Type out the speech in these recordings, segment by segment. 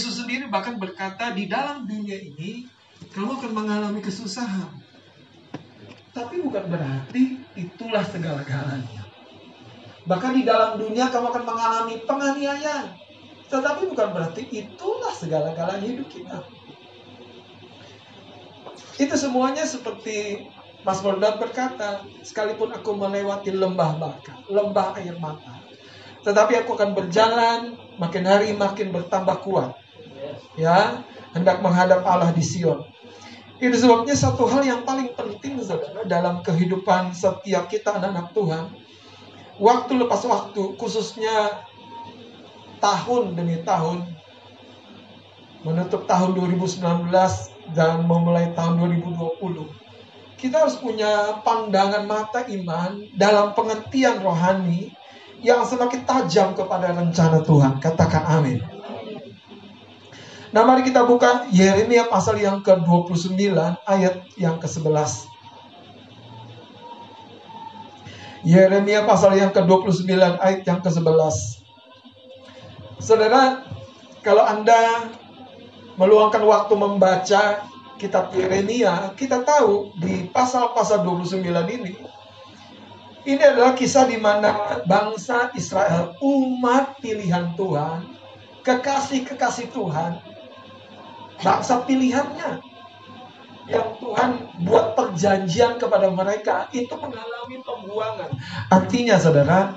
Yesus sendiri bahkan berkata di dalam dunia ini kamu akan mengalami kesusahan. Tapi bukan berarti itulah segala-galanya. Bahkan di dalam dunia kamu akan mengalami penganiayaan. Tetapi bukan berarti itulah segala-galanya hidup kita. Itu semuanya seperti Mas Daud berkata, sekalipun aku melewati lembah baka, lembah air mata, tetapi aku akan berjalan makin hari makin bertambah kuat. Ya, hendak menghadap Allah di Sion. Itu sebabnya satu hal yang paling penting saudara dalam kehidupan setiap kita anak-anak Tuhan. Waktu lepas waktu, khususnya tahun demi tahun, menutup tahun 2019 dan memulai tahun 2020 kita harus punya pandangan mata iman dalam pengertian rohani yang semakin tajam kepada rencana Tuhan. Katakan amin. Nah mari kita buka Yeremia pasal yang ke-29 ayat yang ke-11. Yeremia pasal yang ke-29 ayat yang ke-11. Saudara, kalau Anda meluangkan waktu membaca kitab Yeremia, kita tahu di pasal-pasal 29 ini, ini adalah kisah di mana bangsa Israel, umat pilihan Tuhan, kekasih-kekasih Tuhan, bangsa pilihannya, yang Tuhan buat perjanjian kepada mereka, itu mengalami pembuangan. Artinya saudara,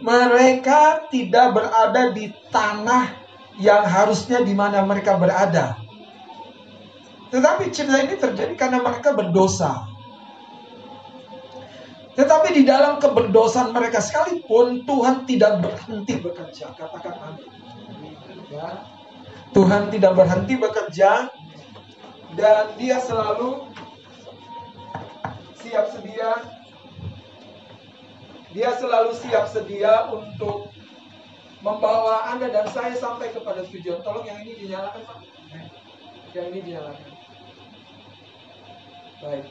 mereka tidak berada di tanah yang harusnya di mana mereka berada tetapi cerita ini terjadi karena mereka berdosa. Tetapi di dalam keberdosaan mereka sekalipun Tuhan tidak berhenti bekerja. Katakan amin. Ya. Tuhan tidak berhenti bekerja dan dia selalu siap sedia. Dia selalu siap sedia untuk membawa Anda dan saya sampai kepada tujuan. Tolong yang ini dinyalakan, Pak. Yang ini dinyalakan. Baik.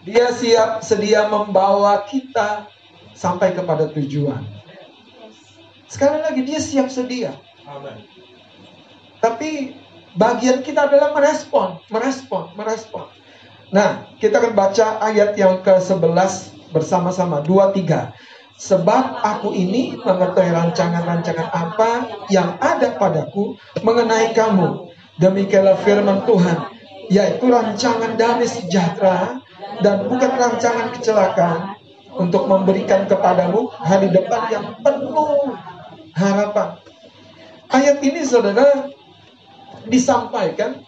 Dia siap sedia membawa kita sampai kepada tujuan. Sekali lagi dia siap sedia. Amen. Tapi bagian kita adalah merespon, merespon, merespon. Nah, kita akan baca ayat yang ke-11 bersama-sama. Dua, tiga. Sebab aku ini mengetahui rancangan-rancangan apa yang ada padaku mengenai kamu. Demikianlah firman Tuhan yaitu rancangan damai sejahtera dan bukan rancangan kecelakaan untuk memberikan kepadamu hari depan yang penuh harapan. Ayat ini saudara disampaikan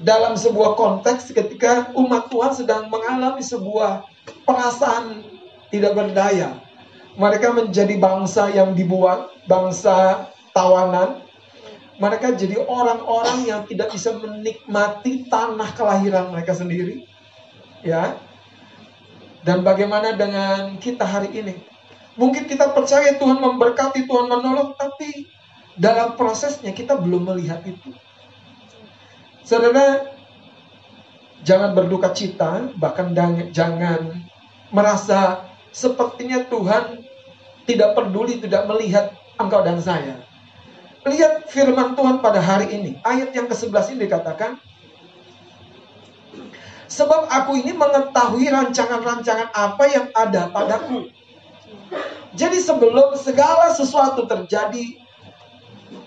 dalam sebuah konteks ketika umat Tuhan sedang mengalami sebuah perasaan tidak berdaya. Mereka menjadi bangsa yang dibuang, bangsa tawanan, mereka jadi orang-orang yang tidak bisa menikmati tanah kelahiran mereka sendiri. Ya. Dan bagaimana dengan kita hari ini? Mungkin kita percaya Tuhan memberkati, Tuhan menolong, tapi dalam prosesnya kita belum melihat itu. Saudara, jangan berduka cita, bahkan jangan merasa sepertinya Tuhan tidak peduli, tidak melihat engkau dan saya. Lihat firman Tuhan pada hari ini. Ayat yang ke-11 ini dikatakan, Sebab aku ini mengetahui rancangan-rancangan apa yang ada padaku. Jadi sebelum segala sesuatu terjadi,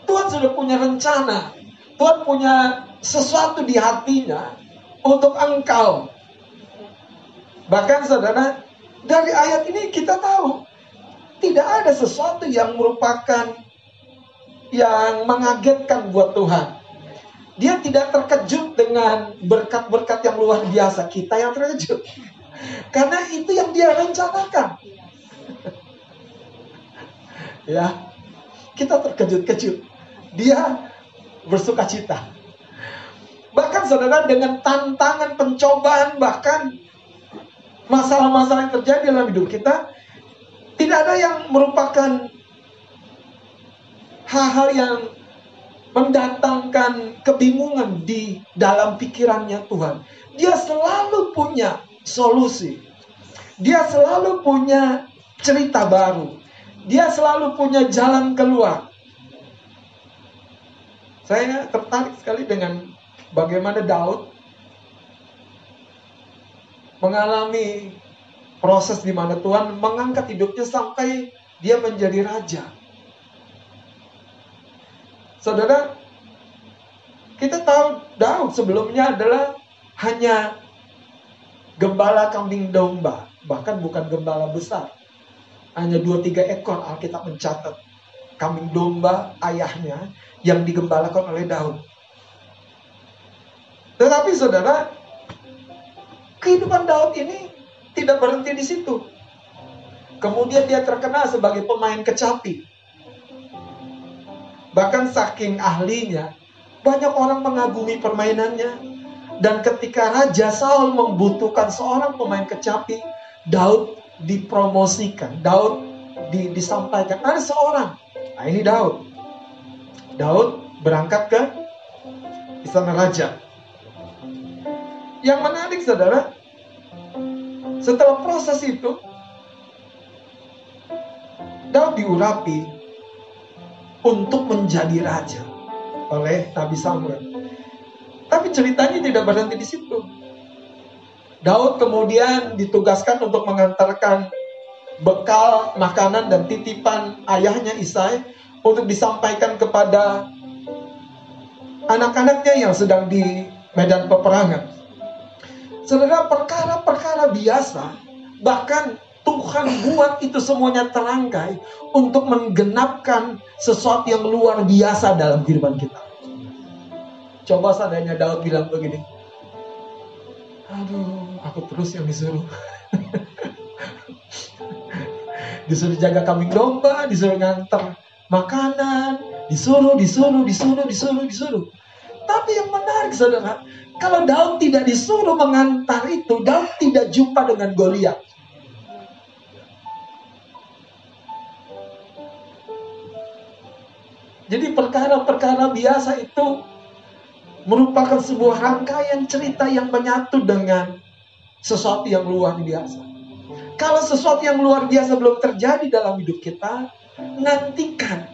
Tuhan sudah punya rencana. Tuhan punya sesuatu di hatinya untuk engkau. Bahkan saudara, dari ayat ini kita tahu tidak ada sesuatu yang merupakan yang mengagetkan buat Tuhan. Dia tidak terkejut dengan berkat-berkat yang luar biasa. Kita yang terkejut. Karena itu yang dia rencanakan. ya. Kita terkejut-kejut. Dia bersuka cita. Bahkan saudara dengan tantangan pencobaan bahkan masalah-masalah yang terjadi dalam hidup kita tidak ada yang merupakan hal-hal yang mendatangkan kebingungan di dalam pikirannya Tuhan. Dia selalu punya solusi. Dia selalu punya cerita baru. Dia selalu punya jalan keluar. Saya tertarik sekali dengan bagaimana Daud mengalami proses di mana Tuhan mengangkat hidupnya sampai dia menjadi raja. Saudara, kita tahu Daud sebelumnya adalah hanya gembala kambing domba, bahkan bukan gembala besar. Hanya dua tiga ekor Alkitab mencatat kambing domba ayahnya yang digembalakan oleh Daud. Tetapi saudara, kehidupan Daud ini tidak berhenti di situ. Kemudian dia terkenal sebagai pemain kecapi. Bahkan saking ahlinya, banyak orang mengagumi permainannya. Dan ketika Raja Saul membutuhkan seorang pemain kecapi, Daud dipromosikan, Daud di, disampaikan. Ada seorang, nah ini Daud. Daud berangkat ke istana raja. Yang menarik saudara, setelah proses itu, Daud diurapi untuk menjadi raja oleh Nabi Samuel. Tapi ceritanya tidak berhenti di situ. Daud kemudian ditugaskan untuk mengantarkan bekal makanan dan titipan ayahnya Isai untuk disampaikan kepada anak-anaknya yang sedang di medan peperangan. Saudara, perkara-perkara biasa, bahkan Tuhan buat itu semuanya terangkai untuk menggenapkan sesuatu yang luar biasa dalam kehidupan kita. Coba seandainya Daud bilang begini, aduh, aku terus yang disuruh. disuruh jaga kambing domba, disuruh nganter makanan, disuruh, disuruh, disuruh, disuruh, disuruh. Tapi yang menarik saudara, kalau Daud tidak disuruh mengantar itu, Daud tidak jumpa dengan Goliat. Jadi perkara-perkara biasa itu merupakan sebuah rangkaian cerita yang menyatu dengan sesuatu yang luar biasa. Kalau sesuatu yang luar biasa belum terjadi dalam hidup kita, nantikan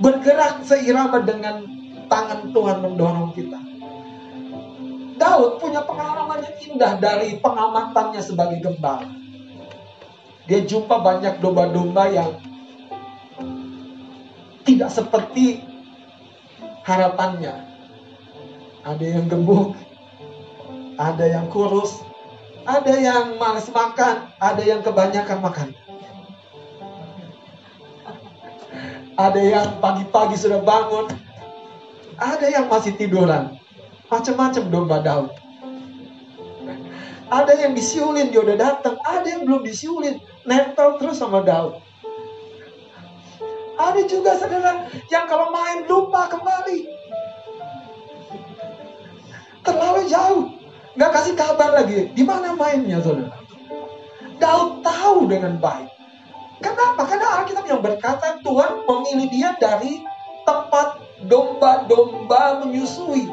bergerak seirama dengan tangan Tuhan mendorong kita. Daud punya pengalaman yang indah dari pengamatannya sebagai gembala. Dia jumpa banyak domba-domba yang tidak seperti harapannya. Ada yang gemuk, ada yang kurus, ada yang malas makan, ada yang kebanyakan makan. Ada yang pagi-pagi sudah bangun. Ada yang masih tiduran. Macam-macam domba Daud. Ada yang disiulin, dia udah datang. Ada yang belum disiulin. Nempel terus sama Daud. Ada juga saudara yang kalau main lupa kembali. Terlalu jauh. Nggak kasih kabar lagi. Di mana mainnya saudara? Daud tahu dengan baik Kenapa? Karena Alkitab yang berkata Tuhan memilih dia dari tempat domba-domba menyusui.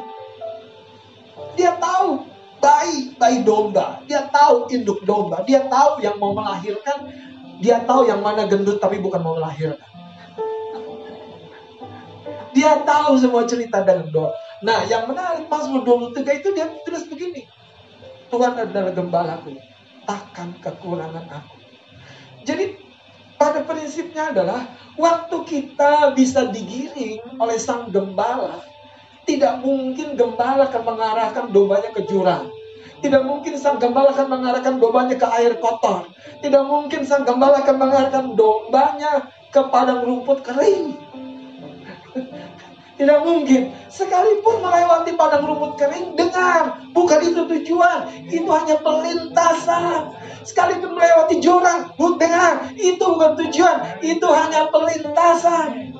Dia tahu bayi bayi domba, dia tahu induk domba, dia tahu yang mau melahirkan, dia tahu yang mana gendut tapi bukan mau melahirkan. Dia tahu semua cerita dalam doa. Nah, yang menarik Mazmur 23 itu dia tulis begini. Tuhan adalah gembalaku, takkan kekurangan aku. Jadi pada prinsipnya adalah waktu kita bisa digiring oleh sang gembala, tidak mungkin gembala akan mengarahkan dombanya ke jurang. Tidak mungkin sang gembala akan mengarahkan dombanya ke air kotor. Tidak mungkin sang gembala akan mengarahkan dombanya ke padang rumput kering. Tidak mungkin. Sekalipun melewati padang rumput kering, dengar. Bukan itu tujuan. Itu hanya pelintasan. Sekalipun melewati jurang, dengar, itu bukan tujuan, itu hanya pelintasan.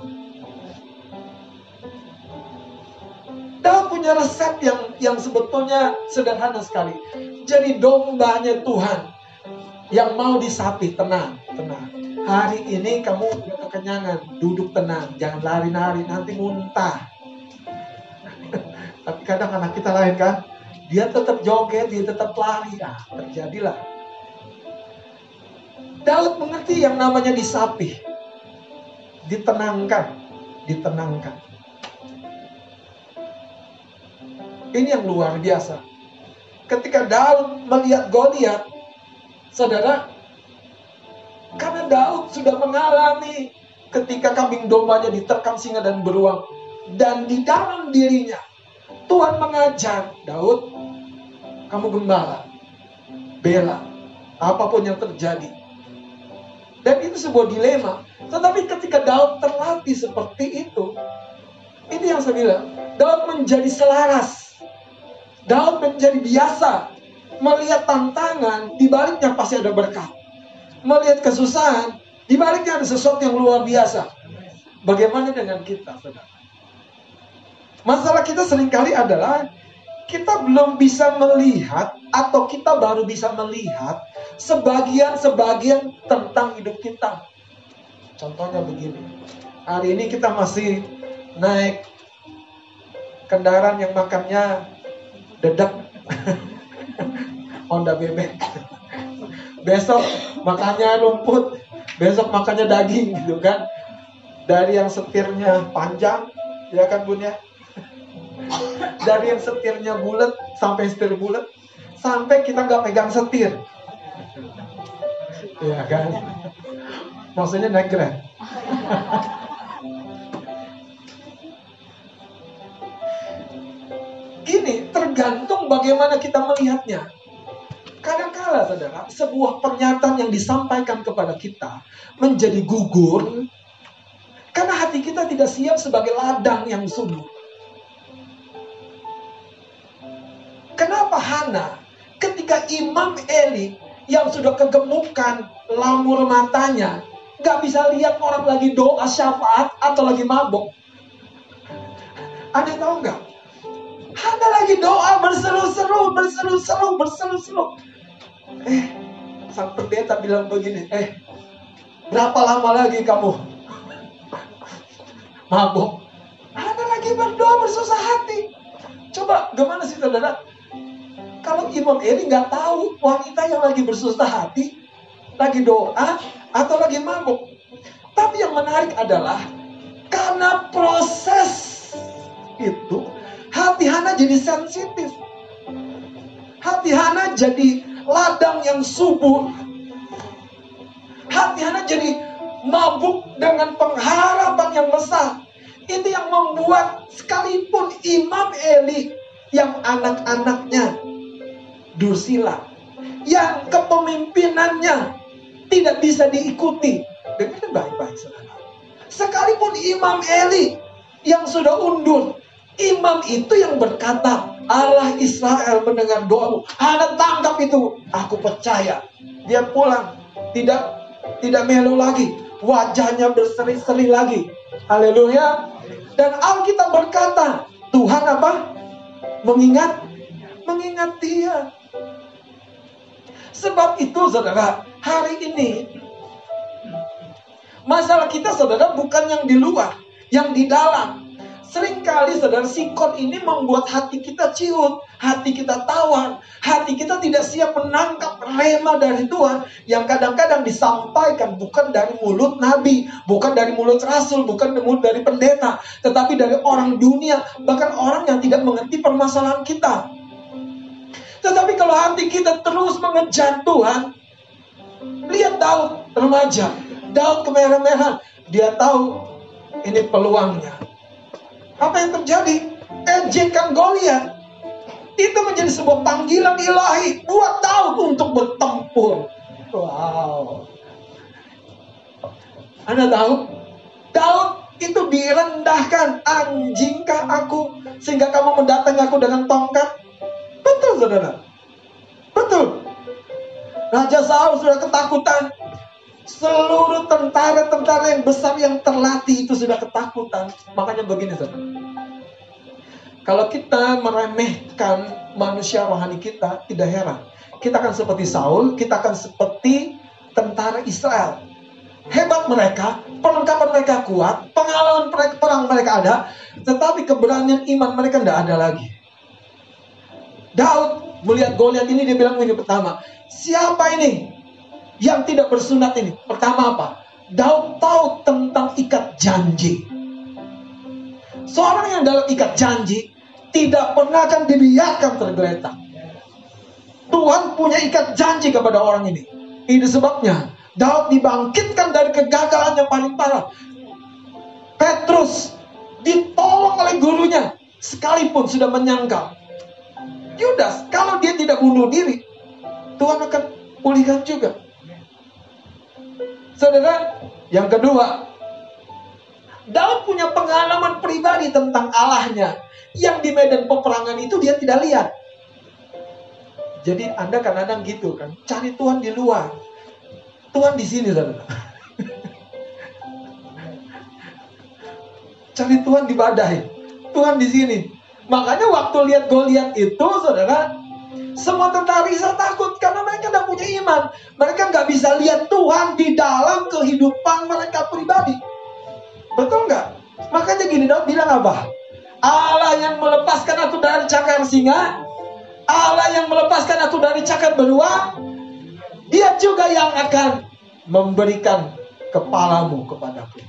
Daud punya resep yang yang sebetulnya sederhana sekali. Jadi dombanya Tuhan yang mau disapi tenang, tenang. Hari ini kamu kekenyangan, duduk tenang, jangan lari-lari, nanti muntah. Tapi kadang anak kita lain kan, dia tetap joget, dia tetap lari, ah terjadilah Daud mengerti yang namanya disapih. Ditenangkan. Ditenangkan. Ini yang luar biasa. Ketika Daud melihat Goliat, saudara, karena Daud sudah mengalami ketika kambing dombanya diterkam singa dan beruang. Dan di dalam dirinya, Tuhan mengajar Daud, kamu gembala, bela, apa pun yang terjadi. Dan itu sebuah dilema. Tetapi ketika Daud terlatih seperti itu, ini yang saya bilang, Daud menjadi selaras. Daud menjadi biasa melihat tantangan, di baliknya pasti ada berkat. Melihat kesusahan, di baliknya ada sesuatu yang luar biasa. Bagaimana dengan kita, saudara? Masalah kita sering kali adalah kita belum bisa melihat atau kita baru bisa melihat sebagian-sebagian tentang hidup kita. Contohnya begini. Hari ini kita masih naik kendaraan yang makannya dedak Honda bebek. Besok makannya rumput, besok makannya daging gitu kan. Dari yang setirnya panjang, ya kan Bun ya? Dari yang setirnya bulat sampai setir bulat, sampai kita nggak pegang setir. Ya kan? Maksudnya naik grab. Gini, tergantung bagaimana kita melihatnya. Kadang-kala, saudara, sebuah pernyataan yang disampaikan kepada kita menjadi gugur karena hati kita tidak siap sebagai ladang yang subur. Kenapa Hana ketika Imam Eli yang sudah kegemukan lamur matanya gak bisa lihat orang lagi doa syafaat atau lagi mabok? Ada tahu nggak? Hana lagi doa berseru-seru, berseru-seru, berseru-seru. Eh, sang pendeta bilang begini, eh, berapa lama lagi kamu mabuk? Hana lagi berdoa bersusah hati. Coba gimana sih saudara? Kalau Imam Eli nggak tahu wanita yang lagi bersusah hati, lagi doa, atau lagi mabuk. Tapi yang menarik adalah karena proses itu Hati Hana jadi sensitif. Hati Hana jadi ladang yang subur. Hati Hana jadi mabuk dengan pengharapan yang besar. Itu yang membuat sekalipun Imam Eli yang anak-anaknya Dursila, yang kepemimpinannya tidak bisa diikuti. Dengarkan baik-baik saudara. Sekalipun Imam Eli yang sudah undur, Imam itu yang berkata, Allah Israel mendengar doamu. Hana tangkap itu. Aku percaya. Dia pulang. Tidak tidak melu lagi. Wajahnya berseri-seri lagi. Haleluya. Dan Alkitab berkata, Tuhan apa? Mengingat mengingat dia. Sebab itu saudara, hari ini masalah kita saudara bukan yang di luar, yang di dalam. Seringkali saudara sikon ini membuat hati kita ciut, hati kita tawar, hati kita tidak siap menangkap rema dari Tuhan yang kadang-kadang disampaikan bukan dari mulut nabi, bukan dari mulut rasul, bukan dari pendeta, tetapi dari orang dunia, bahkan orang yang tidak mengerti permasalahan kita. Tetapi kalau hati kita terus mengejar Tuhan, lihat Daud remaja, Daud kemerah-merahan, dia tahu ini peluangnya apa yang terjadi? Ejekan Goliat itu menjadi sebuah panggilan ilahi buat Daud untuk bertempur. Wow. Anda tahu? Daud itu direndahkan. Anjingkah aku sehingga kamu mendatangi aku dengan tongkat? Betul saudara. Betul. Raja Saul sudah ketakutan. Seluruh tentara-tentara yang besar yang terlatih itu sudah ketakutan. Makanya begini, saudara. Kalau kita meremehkan manusia rohani kita, tidak heran. Kita akan seperti Saul, kita akan seperti tentara Israel. Hebat mereka, perlengkapan mereka kuat, pengalaman perang mereka ada, tetapi keberanian iman mereka tidak ada lagi. Daud melihat Goliat ini dia bilang ini pertama, siapa ini yang tidak bersunat ini. Pertama apa? Daud tahu tentang ikat janji. Seorang yang dalam ikat janji, tidak pernah akan dibiarkan tergeletak. Tuhan punya ikat janji kepada orang ini. Ini sebabnya Daud dibangkitkan dari kegagalan yang paling parah. Petrus ditolong oleh gurunya sekalipun sudah menyangkal. Yudas, kalau dia tidak bunuh diri, Tuhan akan pulihkan juga. Saudara, yang kedua, Daud punya pengalaman pribadi tentang Allahnya yang di medan peperangan itu dia tidak lihat. Jadi Anda kadang-kadang gitu kan, cari Tuhan di luar. Tuhan di sini, saudara. cari Tuhan di badai. Tuhan di sini. Makanya waktu lihat Goliat itu, saudara, semua tentara Israel takut karena mereka tidak punya iman. Mereka nggak bisa lihat Tuhan di dalam kehidupan mereka pribadi. Betul nggak? Makanya gini Daud bilang apa? Allah yang melepaskan aku dari cakar singa, Allah yang melepaskan aku dari cakar beruang, dia juga yang akan memberikan kepalamu kepadaku.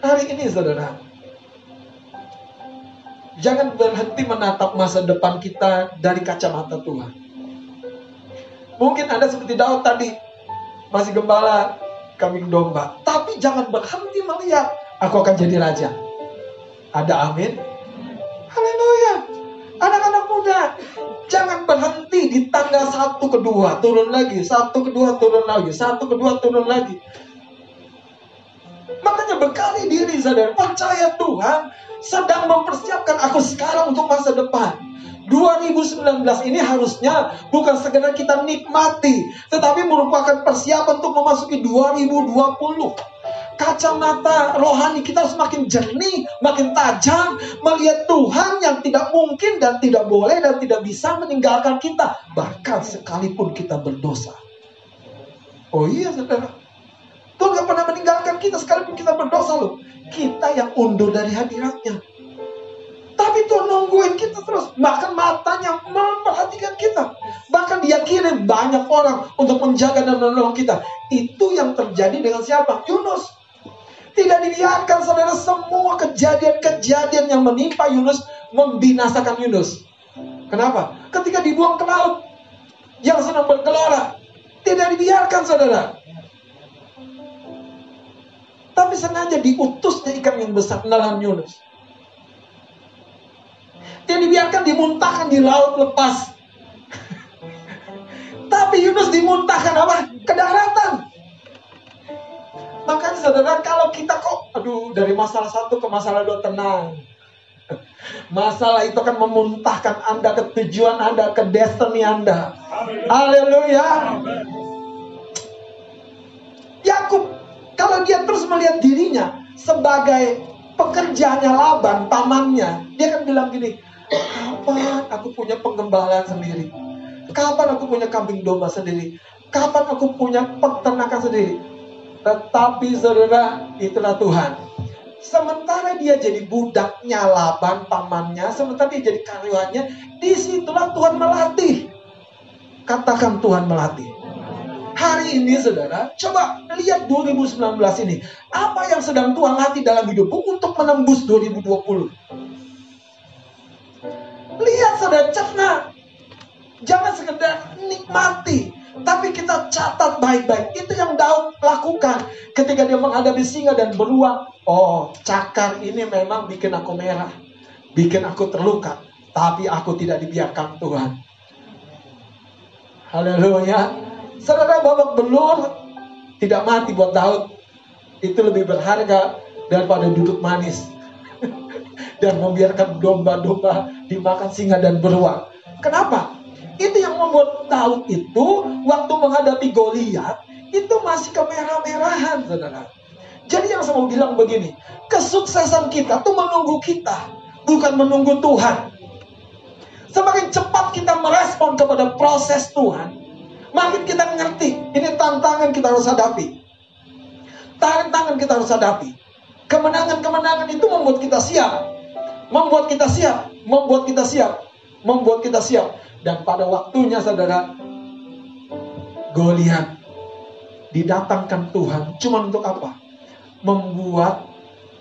Hari ini saudara, jangan berhenti menatap masa depan kita dari kacamata Tuhan. Mungkin Anda seperti Daud tadi, masih gembala kambing domba. Tapi jangan berhenti melihat, aku akan jadi raja. Ada amin? Haleluya. Anak-anak muda, jangan berhenti di tangga satu kedua turun lagi, satu kedua turun lagi, satu kedua turun lagi. Makanya bekali diri sadar, percaya Tuhan sedang mempersiapkan aku sekarang untuk masa depan. 2019 ini harusnya bukan sekedar kita nikmati, tetapi merupakan persiapan untuk memasuki 2020. Kacamata rohani kita harus makin jernih, makin tajam, melihat Tuhan yang tidak mungkin dan tidak boleh dan tidak bisa meninggalkan kita, bahkan sekalipun kita berdosa. Oh iya, saudara. Tuhan gak pernah meninggalkan kita sekalipun kita berdosa loh. Kita yang undur dari hadiratnya. Tapi Tuhan nungguin kita terus. Bahkan matanya memperhatikan kita. Bahkan dia kirim banyak orang untuk menjaga dan menolong kita. Itu yang terjadi dengan siapa? Yunus. Tidak dibiarkan saudara semua kejadian-kejadian yang menimpa Yunus membinasakan Yunus. Kenapa? Ketika dibuang ke laut yang sedang bergelora. Tidak dibiarkan saudara. Tapi sengaja diutusnya ikan yang besar menelan Yunus. Dia dibiarkan dimuntahkan di laut lepas. Tapi Yunus dimuntahkan apa? Ke daratan. Makanya saudara kalau kita kok, aduh dari masalah satu ke masalah dua tenang. Masalah itu akan memuntahkan Anda ke tujuan Anda, ke destiny Anda. Haleluya. Yakub kalau dia terus melihat dirinya sebagai pekerjaannya Laban, pamannya, dia akan bilang gini, kapan aku punya pengembalaan sendiri? Kapan aku punya kambing domba sendiri? Kapan aku punya peternakan sendiri? Tetapi saudara, itulah Tuhan. Sementara dia jadi budaknya Laban, pamannya, sementara dia jadi karyawannya, di situlah Tuhan melatih. Katakan Tuhan melatih. Hari ini saudara, coba lihat 2019 ini. Apa yang sedang Tuhan latih dalam hidupmu untuk menembus 2020? Lihat saudara, cerna. Jangan sekedar nikmati. Tapi kita catat baik-baik. Itu yang Daud lakukan ketika dia menghadapi singa dan beruang. Oh, cakar ini memang bikin aku merah. Bikin aku terluka. Tapi aku tidak dibiarkan Tuhan. Haleluya. Saudara babak belur tidak mati buat Daud. Itu lebih berharga daripada duduk manis. dan membiarkan domba-domba dimakan singa dan beruang. Kenapa? Itu yang membuat Daud itu waktu menghadapi Goliat itu masih kemerah-merahan, saudara. Jadi yang saya mau bilang begini, kesuksesan kita tuh menunggu kita, bukan menunggu Tuhan. Semakin cepat kita merespon kepada proses Tuhan, Makin kita mengerti, ini tantangan kita harus hadapi. Tantangan kita harus hadapi. Kemenangan-kemenangan itu membuat kita siap. Membuat kita siap, membuat kita siap, membuat kita siap. Dan pada waktunya saudara, Goliat didatangkan Tuhan cuma untuk apa? Membuat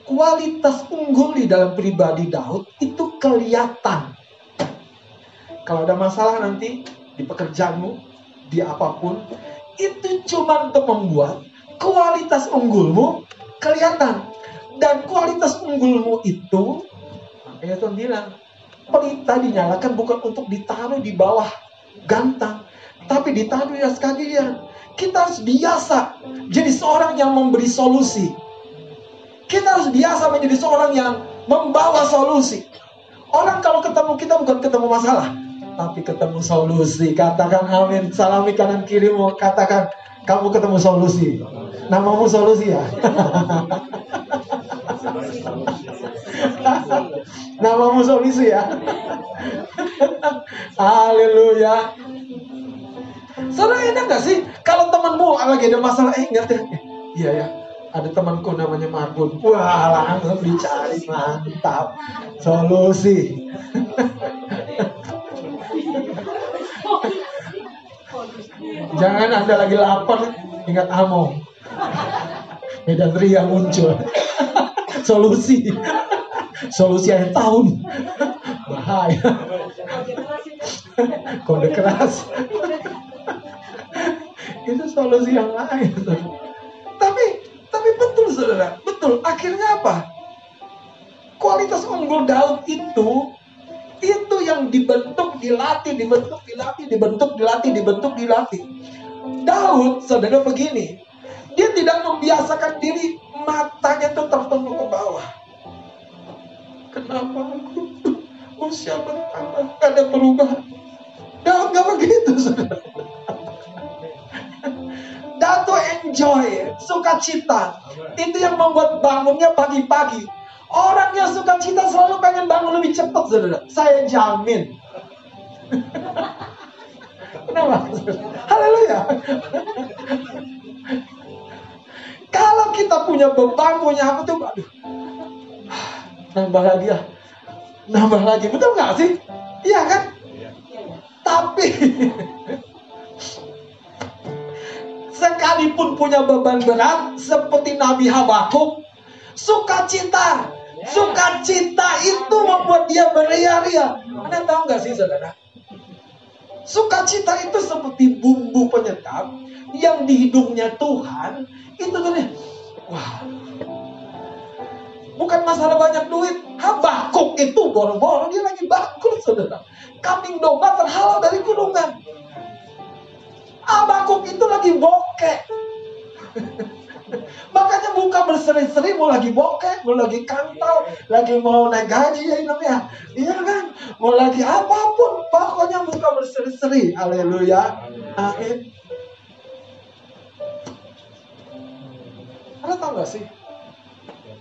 kualitas unggul di dalam pribadi Daud itu kelihatan. Kalau ada masalah nanti di pekerjaanmu, di apa pun, itu cuma untuk membuat kualitas unggulmu kelihatan. Dan kualitas unggulmu itu, makanya Tuhan bilang, pelita dinyalakan bukan untuk ditaruh di bawah gantang, tapi ditaruh di atas. Kita harus biasa jadi seorang yang memberi solusi. Kita harus biasa menjadi seorang yang membawa solusi. Orang kalau ketemu kita bukan ketemu masalah, tapi ketemu solusi. Katakan amin. Salami kanan kirimu. Katakan kamu ketemu solusi. Namamu solusi ya. Namamu solusi ya. Haleluya. Saudara enak gak sih kalau temanmu lagi ada masalah eh ingat ya. Iya ya. Ada temanku namanya Marbun. Wah langsung dicari mantap solusi. Jangan anda lagi lapar ingat Amo. Medan Ria muncul. Solusi. Solusi akhir tahun. Bahaya. Kode keras. Itu solusi yang lain. Tapi tapi betul saudara, betul. Akhirnya apa? Kualitas unggul Daud itu itu yang dibentuk, dilatih, dibentuk, dilatih, dibentuk, dilatih, dibentuk, dilatih. Daud, saudara begini, dia tidak membiasakan diri matanya itu tertunduk ke bawah. Kenapa aku usia bertambah gak ada perubahan? Daud gak begitu, saudara. Daud enjoy, sukacita. Itu yang membuat bangunnya pagi-pagi. Orang yang suka cita selalu pengen bangun lebih cepat, saudara. Saya jamin. Kenapa? Haleluya. Kalau kita punya beban, punya apa tuh, aduh, nambah lagi ya, nambah lagi, betul nggak sih? Iya kan? Tapi sekalipun punya beban berat, seperti Nabi Habakuk, sukacita, sukacita itu membuat dia beria-ria. Anda tahu nggak sih, saudara? Sukacita itu seperti bumbu penyedap yang di hidungnya Tuhan itu kan wah. Bukan masalah banyak duit. Habakuk itu boro-boro dia lagi bakul saudara. Kambing domba terhalau dari gunungan. Habakuk itu lagi bokeh Makanya buka berseri-seri mau lagi bokeh, mau lagi kantal, lagi mau naik gaji ya namanya. Iya kan? Mau lagi apa pun, pokoknya buka berseri-seri. Haleluya. Amin. Anda tahu gak sih?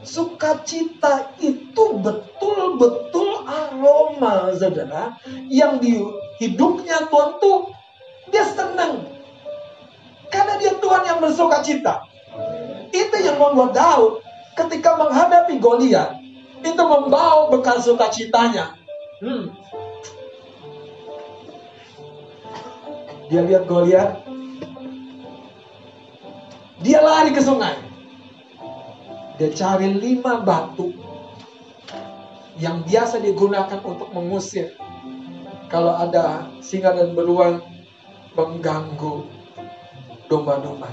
Sukacita itu betul-betul aroma, saudara, yang di hidupnya Tuhan tuh dia senang. Karena dia Tuhan yang bersuka cita. Itu yang membuat Daud ketika menghadapi Goliat itu membawa bekal sukacitanya. Hmm. Dia lihat Goliat, dia lari ke sungai. Dia cari lima batu yang biasa digunakan untuk mengusir kalau ada singa dan beruang mengganggu domba-domba.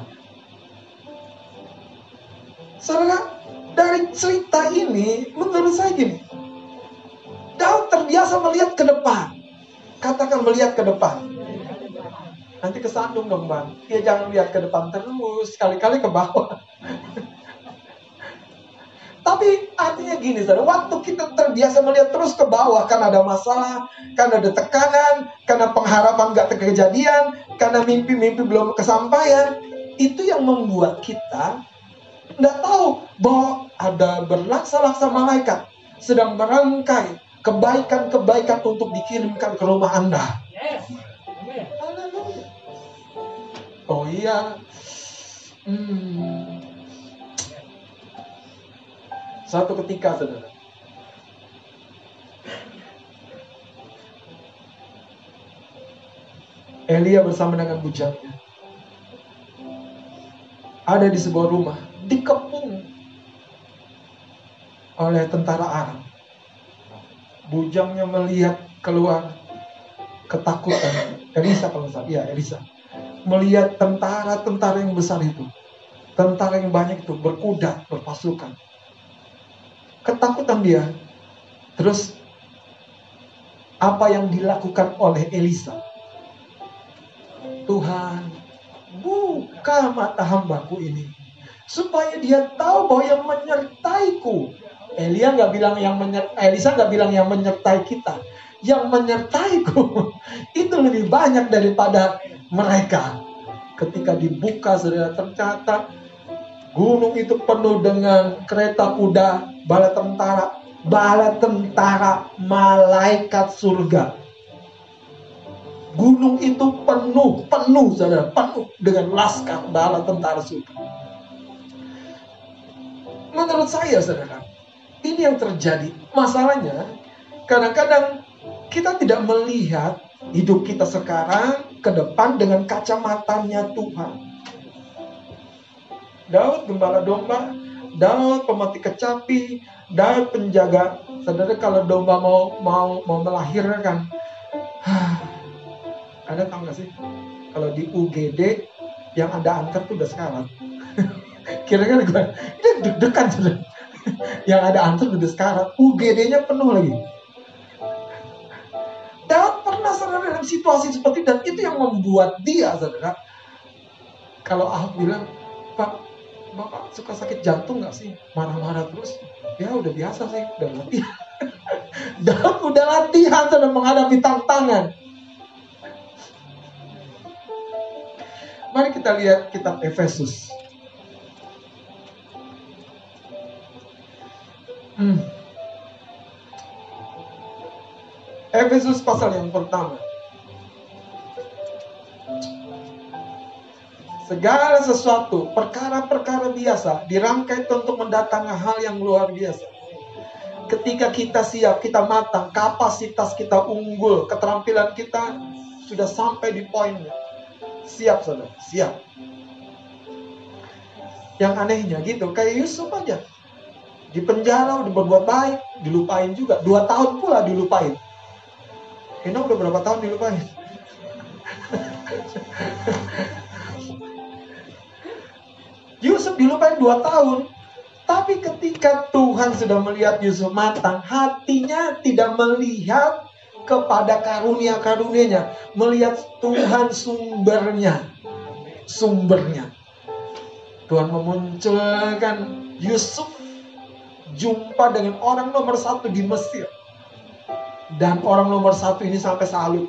Saudara, dari cerita ini menurut saya gini. Daud terbiasa melihat ke depan. Katakan melihat ke depan. Nanti kesandung dong bang. Ya jangan lihat ke depan terus. Sekali-kali ke bawah. Tapi artinya gini, saudara, waktu kita terbiasa melihat terus ke bawah karena ada masalah, karena ada tekanan, karena pengharapan gak terkejadian, karena mimpi-mimpi belum kesampaian, itu yang membuat kita tidak tahu bahwa ada berlaksa-laksa malaikat sedang merangkai kebaikan-kebaikan untuk dikirimkan ke rumah Anda. Oh iya. Hmm. Satu ketika, saudara. Elia bersama dengan bujangnya ada di sebuah rumah dikepung oleh tentara Arab. Bujangnya melihat keluar ketakutan. Elisa kalau salah, iya Elisa. Melihat tentara-tentara yang besar itu. Tentara yang banyak itu berkuda, berpasukan. Ketakutan dia. Terus apa yang dilakukan oleh Elisa? Tuhan, buka mata hambaku ini supaya dia tahu bahwa yang menyertaiku. Elia nggak bilang yang menyertai, Elisa nggak bilang yang menyertai kita, yang menyertaiku itu lebih banyak daripada mereka. Ketika dibuka saudara tercatat gunung itu penuh dengan kereta kuda, bala tentara, bala tentara malaikat surga. Gunung itu penuh, penuh saudara, penuh dengan laskar bala tentara surga. Menurut saya, saudara, ini yang terjadi. Masalahnya, kadang-kadang kita tidak melihat hidup kita sekarang ke depan dengan kacamatanya Tuhan. Daud gembala domba, Daud pemati kecapi, Daud penjaga. Saudara kalau domba mau mau mau melahirkan, ada tahu nggak sih? Kalau di UGD yang ada angker tuh udah sekarang. Kira-kira gue, ini deg-degan sudah. Yang ada antar udah sekarang, UGD-nya penuh lagi. Daud pernah saudara dalam situasi seperti dan itu yang membuat dia saudara. Kalau Ahok bilang, Pak, Bapak suka sakit jantung gak sih? Marah-marah terus? Ya udah biasa sih, udah latihan. Daud udah latihan sedang menghadapi tantangan. Mari kita lihat kitab Efesus. Hmm. Efesus pasal yang pertama. Segala sesuatu, perkara-perkara biasa dirangkai untuk mendatangkan hal yang luar biasa. Ketika kita siap, kita matang, kapasitas kita unggul, keterampilan kita sudah sampai di poinnya. Siap, saudara, siap. Yang anehnya gitu, kayak Yusuf aja di penjara udah berbuat baik dilupain juga. Dua tahun pula dilupain. Eno udah berapa tahun dilupain? Yusuf dilupain dua tahun. Tapi ketika Tuhan sudah melihat Yusuf matang hatinya tidak melihat kepada karunia-karunianya. Melihat Tuhan sumbernya. Sumbernya. Tuhan memunculkan Yusuf jumpa dengan orang nomor satu di Mesir. Dan orang nomor satu ini sampai salut.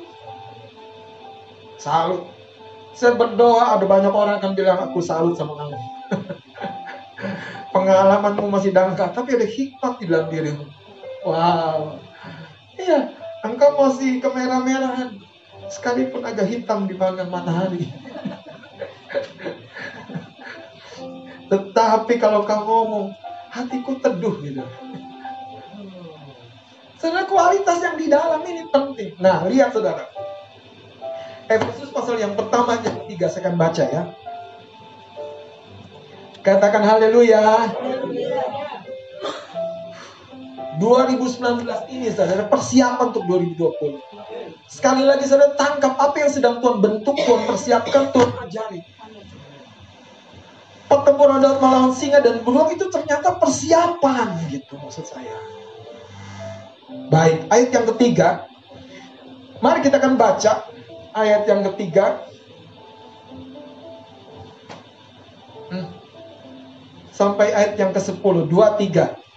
Salut. Saya berdoa ada banyak orang akan bilang aku salut sama kamu. Pengalamanmu masih dangkal, tapi ada hikmat di dalam dirimu. Wow. Iya, engkau masih kemerah-merahan. Sekalipun agak hitam di dibanding matahari. Tetapi kalau kamu ngomong, hatiku teduh gitu. Saudara kualitas yang di dalam ini penting. Nah, lihat saudara. Efesus pasal yang pertama yang ketiga saya akan baca ya. Katakan haleluya. 2019 ini saudara persiapan untuk 2020. Sekali lagi saudara tangkap apa yang sedang Tuhan bentuk, Tuhan persiapkan, Tuhan ajari pertempuran Daud melawan singa dan beruang itu ternyata persiapan gitu maksud saya. Baik, ayat yang ketiga. Mari kita akan baca ayat yang ketiga. Hmm. Sampai ayat yang ke-10, 2 3.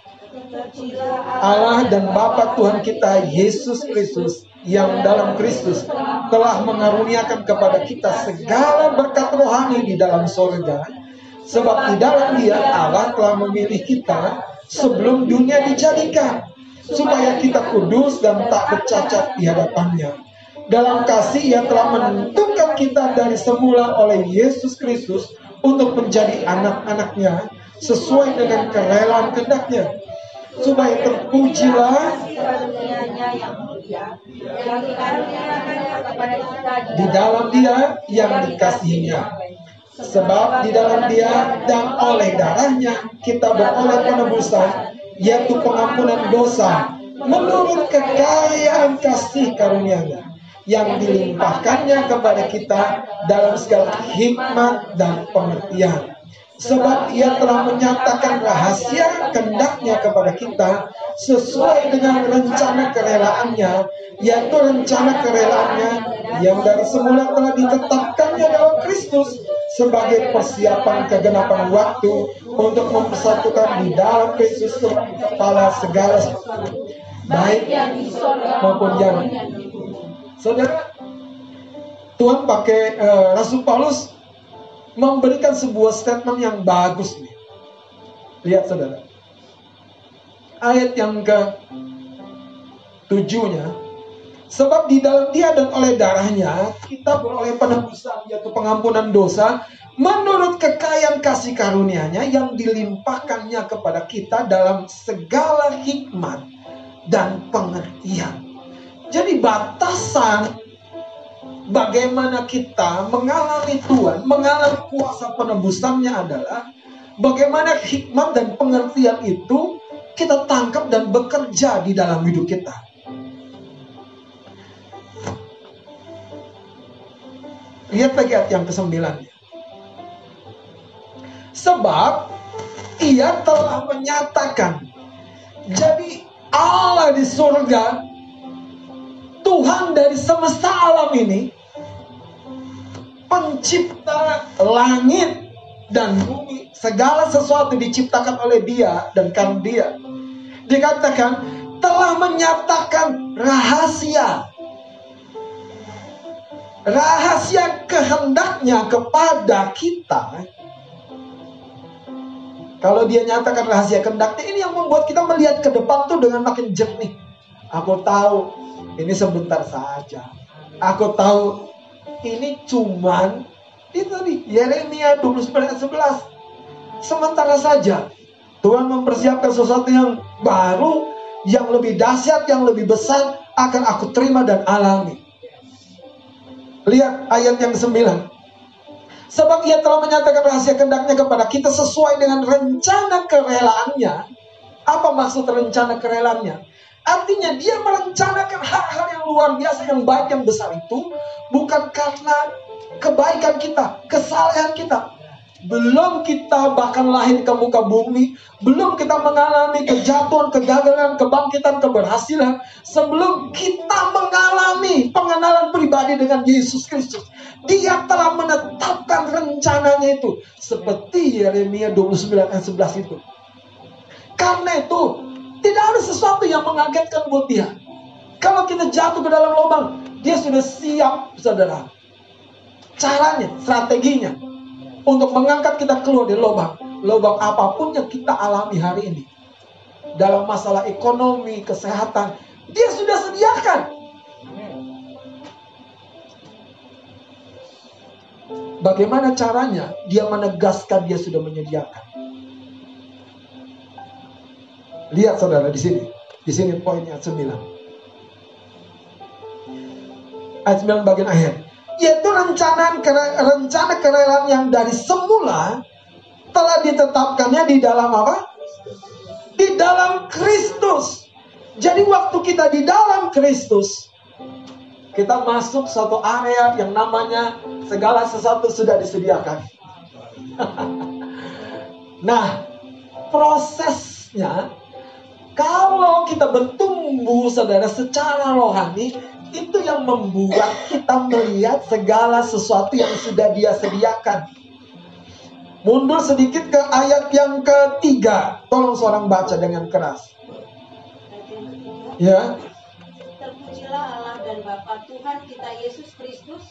Allah dan Bapa Tuhan kita Yesus Kristus yang dalam Kristus telah mengaruniakan kepada kita segala berkat rohani di dalam sorga Sebab di dalam dia Allah telah memilih kita sebelum dunia dijadikan. Supaya kita kudus dan tak bercacat di hadapannya. Dalam kasih ia telah menentukan kita dari semula oleh Yesus Kristus untuk menjadi anak-anaknya sesuai dengan kerelaan kehendaknya supaya terpujilah di dalam dia yang dikasihinya Sebab di dalam dia dan oleh darahnya kita beroleh penebusan yaitu pengampunan dosa menurut kekayaan kasih karunia-Nya yang dilimpahkannya kepada kita dalam segala hikmat dan pengertian. Sebab ia telah menyatakan rahasia kendaknya kepada kita sesuai dengan rencana kerelaannya, yaitu rencana kerelaannya yang dari semula telah ditetapkannya dalam Kristus sebagai persiapan kegenapan waktu untuk mempersatukan di dalam Kristus kepala segala baik maupun yang saudara Tuhan pakai uh, Rasul Paulus memberikan sebuah statement yang bagus nih. Lihat saudara. Ayat yang ke tujuhnya. Sebab di dalam dia dan oleh darahnya kita beroleh penebusan yaitu pengampunan dosa menurut kekayaan kasih karunia-Nya yang dilimpahkannya kepada kita dalam segala hikmat dan pengertian. Jadi batasan bagaimana kita mengalami Tuhan, mengalami kuasa penebusannya adalah bagaimana hikmat dan pengertian itu kita tangkap dan bekerja di dalam hidup kita. Lihat lagi ayat yang ke-9. Sebab ia telah menyatakan jadi Allah di surga Tuhan dari semesta alam ini pencipta langit dan bumi, segala sesuatu diciptakan oleh Dia dan karena Dia. Dikatakan telah menyatakan rahasia. Rahasia kehendaknya kepada kita. Kalau dia nyatakan rahasia kehendaknya, ini yang membuat kita melihat ke depan tuh dengan makin jernih. Aku tahu ini sebentar saja. Aku tahu ini cuman itu tadi Yeremia 29 ayat 11. Sementara saja Tuhan mempersiapkan sesuatu yang baru, yang lebih dahsyat, yang lebih besar akan aku terima dan alami. Lihat ayat yang 9. Sebab ia telah menyatakan rahasia kendaknya kepada kita sesuai dengan rencana kerelaannya. Apa maksud rencana kerelaannya? Artinya dia merencanakan hal-hal yang luar biasa, yang baik, yang besar itu bukan karena kebaikan kita, kesalahan kita. Belum kita bahkan lahir ke muka bumi, belum kita mengalami kejatuhan, kegagalan, kebangkitan, keberhasilan, sebelum kita mengalami pengenalan pribadi dengan Yesus Kristus. Dia telah menetapkan rencananya itu. Seperti Yeremia 29 ayat 11 itu. Karena itu, sesuatu yang mengagetkan buat dia. Kalau kita jatuh ke dalam lubang, dia sudah siap, saudara. Caranya, strateginya untuk mengangkat kita keluar dari lubang. Lubang apa pun yang kita alami hari ini. Dalam masalah ekonomi, kesehatan, dia sudah sediakan. Bagaimana caranya? Dia menegaskan dia sudah menyediakan. Lihat saudara di sini. Di sini poinnya 9. Ayat 9 bagian akhir. Yaitu rencana rencana kerelaan yang dari semula telah ditetapkannya di dalam apa? Di dalam Kristus. Jadi waktu kita di dalam Kristus, kita masuk satu area yang namanya segala sesuatu sudah disediakan. nah, prosesnya kalau kita bertumbuh saudara secara rohani itu yang membuat kita melihat segala sesuatu yang sudah dia sediakan. Mundur sedikit ke ayat yang ketiga. Tolong seorang baca dengan keras. Ya. Terpujilah Allah dan Bapa Tuhan kita Yesus Kristus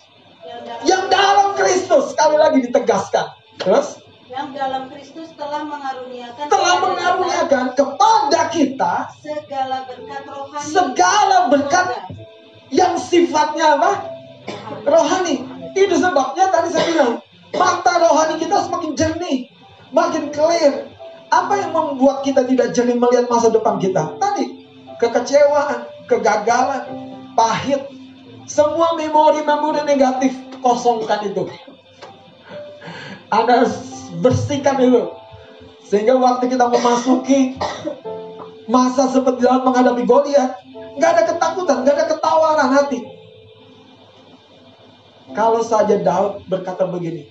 yang dalam, yang dalam Kristus sekali lagi ditegaskan. Terus? Yang dalam Kristus telah mengaruniakan telah mengaruniakan kepada kita segala berkat rohani. segala berkat yang sifatnya apa? Rohani. Itu sebabnya tadi saya bilang mata rohani kita semakin jernih makin clear. Apa yang membuat kita tidak jernih melihat masa depan kita? Tadi kekecewaan kegagalan pahit. Semua memori-memori negatif kosongkan itu anda bersihkan itu. Sehingga waktu kita memasuki masa seperti dalam menghadapi Goliat, nggak ada ketakutan, nggak ada ketawaran hati. Kalau saja Daud berkata begini,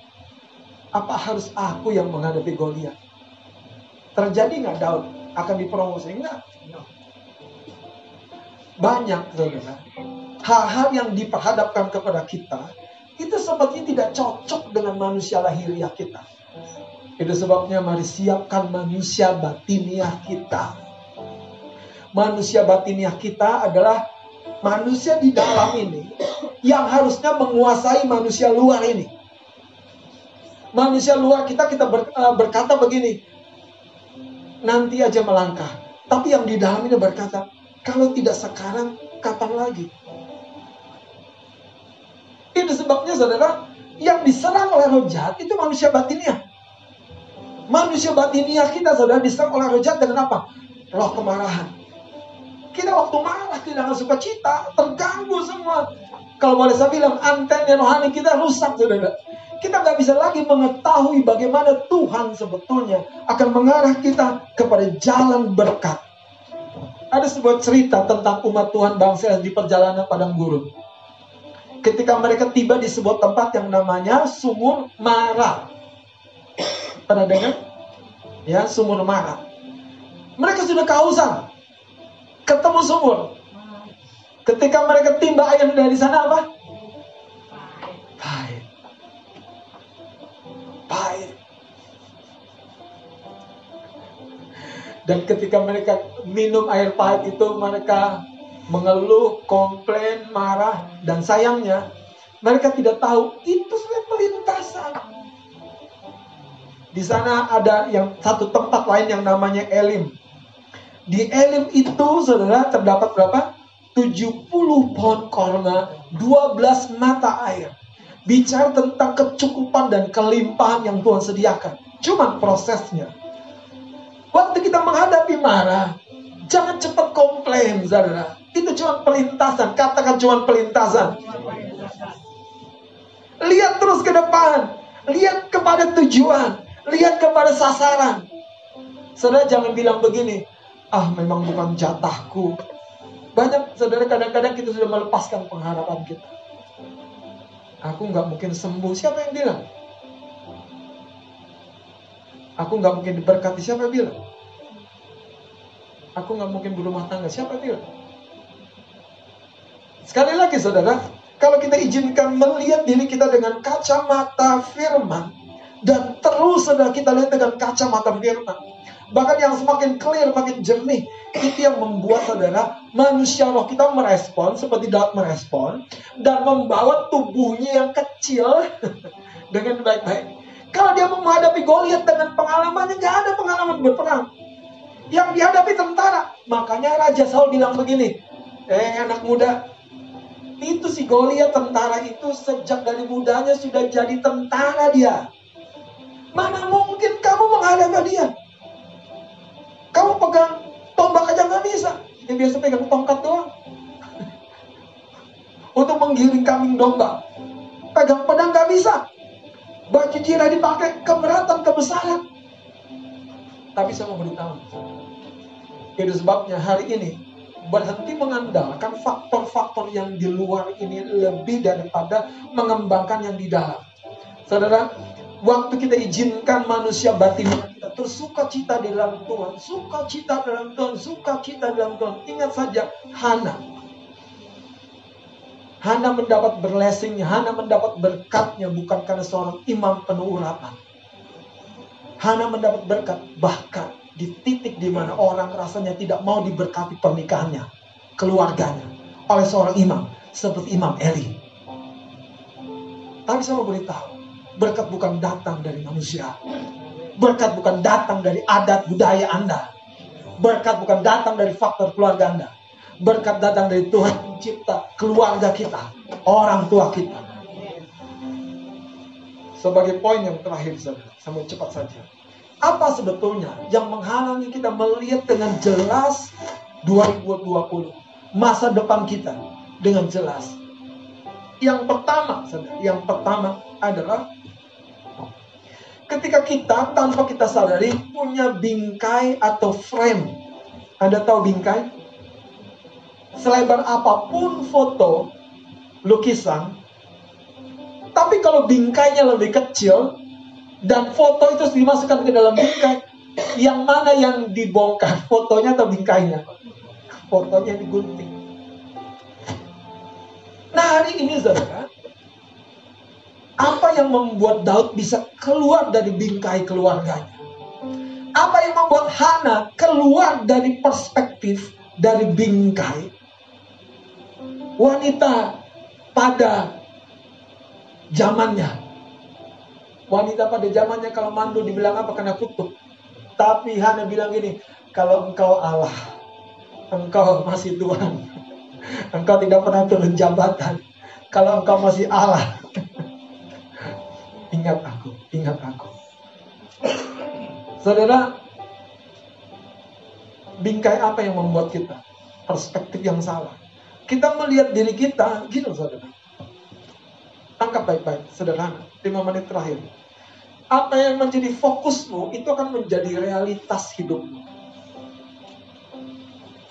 apa harus aku yang menghadapi Goliat? Terjadi nggak Daud akan dipromosi? Enggak. Banyak, saudara. Hal-hal yang diperhadapkan kepada kita itu sepertinya tidak cocok dengan manusia lahiriah kita. Itu sebabnya mari siapkan manusia batiniah kita. Manusia batiniah kita adalah manusia di dalam ini yang harusnya menguasai manusia luar ini. Manusia luar kita kita ber, uh, berkata begini, nanti aja melangkah. Tapi yang di dalam ini berkata, kalau tidak sekarang, kapan lagi? Itu sebabnya saudara, yang diserang oleh roh jahat itu manusia batiniah. Manusia batiniah kita saudara diserang oleh roh jahat dengan apa? Roh kemarahan. Kita waktu marah kehilangan sukacita, terganggu semua. Kalau boleh saya bilang, antennya rohani kita rusak saudara. Kita nggak bisa lagi mengetahui bagaimana Tuhan sebetulnya akan mengarah kita kepada jalan berkat. Ada sebuah cerita tentang umat Tuhan bangsa di perjalanan padang gurun ketika mereka tiba di sebuah tempat yang namanya Sumur Mara. Pernah dengar? Ya, Sumur Mara. Mereka sudah kehausan. Ketemu sumur. Ketika mereka timba air dari sana apa? Pahit. Pahit. Dan ketika mereka minum air pahit itu mereka mengeluh, komplain, marah, dan sayangnya mereka tidak tahu itu sebenarnya pelintasan. Di sana ada yang satu tempat lain yang namanya Elim. Di Elim itu saudara terdapat berapa? 70 pohon korma, 12 mata air. Bicara tentang kecukupan dan kelimpahan yang Tuhan sediakan. Cuman prosesnya. Waktu kita menghadapi marah, jangan cepat komplain, saudara. Itu cuma pelintasan. Katakan cuma pelintasan. Lihat terus ke depan. Lihat kepada tujuan. Lihat kepada sasaran. Saudara jangan bilang begini. Ah memang bukan jatahku. Banyak saudara kadang-kadang kita sudah melepaskan pengharapan kita. Aku nggak mungkin sembuh. Siapa yang bilang? Aku nggak mungkin diberkati. Siapa yang bilang? Aku nggak mungkin berumah tangga. Siapa bilang? Sekali lagi saudara, kalau kita izinkan melihat diri kita dengan kacamata firman, dan terus saudara kita lihat dengan kacamata firman, bahkan yang semakin clear, makin jernih, itu yang membuat saudara manusia roh kita merespon seperti Daud merespon dan membawa tubuhnya yang kecil dengan baik-baik. Kalau dia menghadapi Goliat dengan pengalamannya nggak ada pengalaman berperang. Yang dihadapi tentara. Makanya Raja Saul bilang begini, eh anak muda, itu si Goliat tentara itu sejak dari mudanya sudah jadi tentara dia. Mana mungkin kamu menghadapi dia? Kamu pegang tombak aja nggak bisa. Dia biasa pegang tongkat doang. Untuk menggiring kambing domba. Pegang pedang nggak bisa. Baju jira dipakai keberatan, kebesaran. Tapi saya mau beritahu. Itu sebabnya hari ini berhenti mengandalkan faktor-faktor yang di luar ini lebih daripada mengembangkan yang di dalam. Saudara, waktu kita izinkan manusia batin kita tersuka cita di dalam Tuhan, suka cita dalam Tuhan, suka cita dalam Tuhan. Ingat saja, Hana. Hana mendapat blessingnya, Hana mendapat berkatnya bukan karena seorang imam penuh urapan. Hana mendapat berkat bahkan di titik di mana orang rasanya tidak mau diberkati pernikahannya, keluarganya oleh seorang imam seperti Imam Eli. Tapi saya mau beritahu, berkat bukan datang dari manusia. Berkat bukan datang dari adat budaya Anda. Berkat bukan datang dari faktor keluarga Anda. Berkat datang dari Tuhan pencipta keluarga kita, orang tua kita. Sebagai poin yang terakhir, saudara, mau cepat saja. Apa sebetulnya yang menghalangi kita melihat dengan jelas 2020 masa depan kita dengan jelas? Yang pertama, yang pertama adalah ketika kita tanpa kita sadari punya bingkai atau frame Anda tahu bingkai? Selebar apa pun foto, lukisan, tapi kalau bingkainya lebih kecil dan foto itu dimasukkan ke dalam bingkai, yang mana yang dibongkar? Fotonya atau bingkainya? Fotonya digunting. Nah hari ini saudara, apa yang membuat Daud bisa keluar dari bingkai keluarganya? Apa yang membuat Hana keluar dari perspektif dari bingkai wanita pada zamannya. Wanita pada zamannya kalau mandu dibilang apa kena kutuk. Tapi Hana bilang gini, kalau engkau Allah, engkau masih Tuhan. Engkau tidak pernah turun jabatan. Kalau engkau masih Allah, ingat aku, ingat aku. Saudara, bingkai apa yang membuat kita perspektif yang salah? Kita melihat diri kita, gitu saudara. Tangkap baik-baik, sederhana. Lima menit terakhir. Apa yang menjadi fokusmu, itu akan menjadi realitas hidupmu.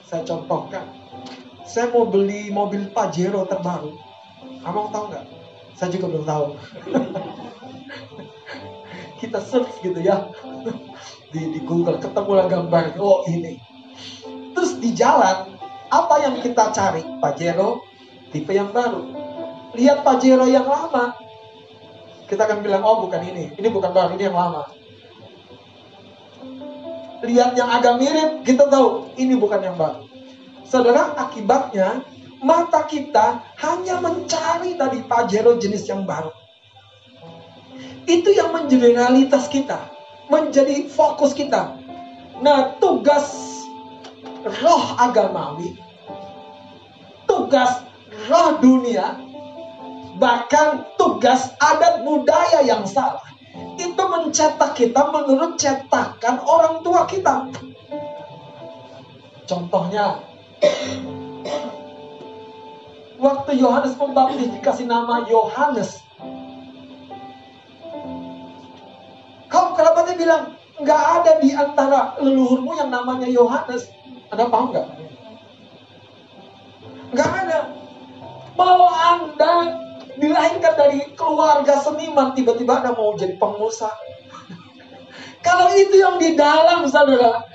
Saya contohkan. Saya mau beli mobil Pajero terbaru. Kamu tahu nggak? Saya juga belum tahu. Kita search gitu ya. Di, di Google, ketemulah gambar. Oh ini. Terus di jalan, apa yang kita cari? Pajero tipe yang baru lihat Pajero yang lama, kita akan bilang, oh bukan ini, ini bukan baru, ini yang lama. Lihat yang agak mirip, kita tahu ini bukan yang baru. Saudara, akibatnya mata kita hanya mencari tadi Pajero jenis yang baru. Itu yang menjadi realitas kita, menjadi fokus kita. Nah, tugas roh agamawi, tugas roh dunia Bahkan tugas adat budaya yang salah itu mencetak kita menurut cetakan orang tua kita. Contohnya, waktu Yohanes Pembaptis dikasih nama Yohanes, kaum kerabatnya bilang, nggak ada di antara leluhurmu yang namanya Yohanes. Ada paham nggak? Nggak ada. Mau Anda dilahirkan dari keluarga seniman tiba-tiba anda mau jadi pengusaha. Kalau itu yang di dalam saudara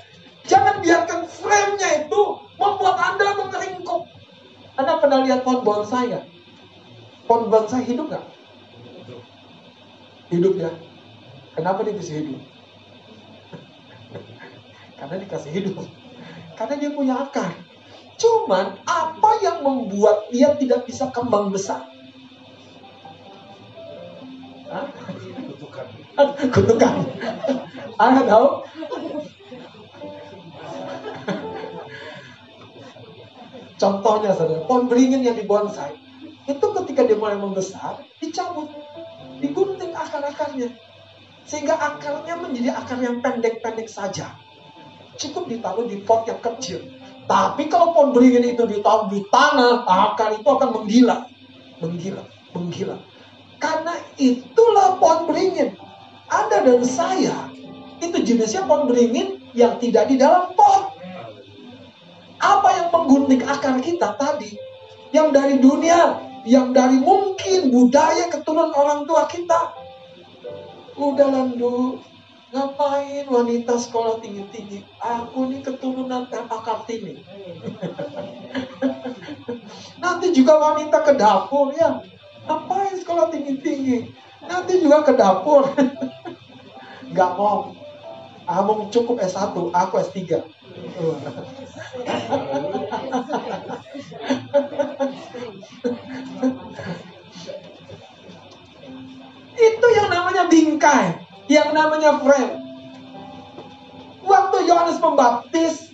jangan biarkan frame-nya itu membuat anda mengeringkuk anda pernah lihat pohon bonsai nggak? Pohon bonsai hidup nggak? Hidup ya. Kenapa dia bisa hidup? Karena dikasih hidup. Karena dia punya akar. Cuman apa yang membuat dia tidak bisa kembang besar Kutukan. Kutukan. Anda tahu? Contohnya saudara, pohon beringin yang dibonsai itu ketika dia mulai membesar dicabut, digunting akar-akarnya sehingga akarnya menjadi akar yang pendek-pendek saja. Cukup ditaruh di pot yang kecil. Tapi kalau pohon beringin itu ditaruh di tanah, akar itu akan menggila, menggila, menggila. Karena itulah pohon beringin. Anda dan saya itu jenisnya pohon beringin yang tidak di dalam pot. Apa yang menggunting akar kita tadi? Yang dari dunia, yang dari mungkin budaya keturunan orang tua kita. Udah landu, ngapain wanita sekolah tinggi-tinggi? Aku ini keturunan akar tinggi. Nanti juga wanita ke dapur ya Ngapain sekolah tinggi-tinggi? Nanti juga ke dapur. Gak mau. Amung cukup S1, aku S3. Itu yang namanya bingkai, yang namanya frame. Waktu Yohanes Pembaptis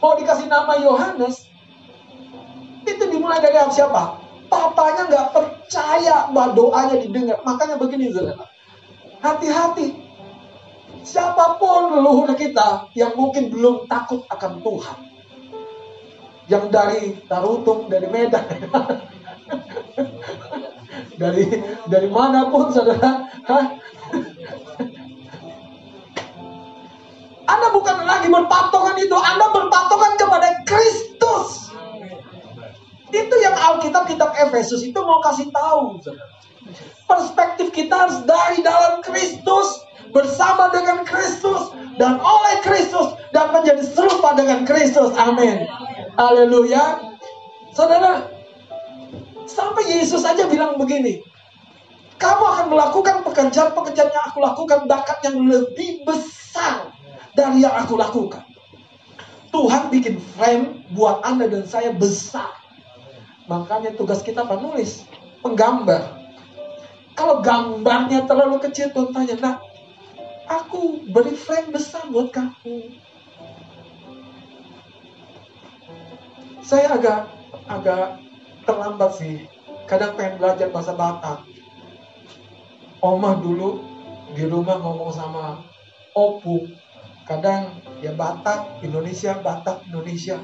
mau dikasih nama Yohanes, itu dimulai dari siapa? Papanya nggak percaya bahwa doanya didengar. Makanya begini, saudara. Hati-hati. Siapa pun leluhur kita yang mungkin belum takut akan Tuhan. Yang dari Tarutung, dari Medan. dari dari mana pun saudara. Anda bukan bukan lagi berpatokan itu, Anda berpatokan kepada Kristus. Itu yang Alkitab kitab Efesus itu mau kasih tahu. Perspektif kita harus dari dalam Kristus, bersama dengan Kristus, dan oleh Kristus, dan menjadi serupa dengan Kristus. Amin. Haleluya. Saudara, sampai Yesus aja bilang begini, kamu akan melakukan pekerjaan-pekerjaan yang aku lakukan, bakat yang lebih besar dari yang aku lakukan. Tuhan bikin frame buat Anda dan saya besar. Makanya tugas kita penulis, penggambar. Kalau gambarnya terlalu kecil, Tuhan tanya, nah, aku beri frame besar buat kamu. Saya agak agak terlambat sih. Kadang pengen belajar bahasa Batak. Omah dulu di rumah ngomong sama Opu. Kadang ya Batak, Indonesia, Batak, Indonesia.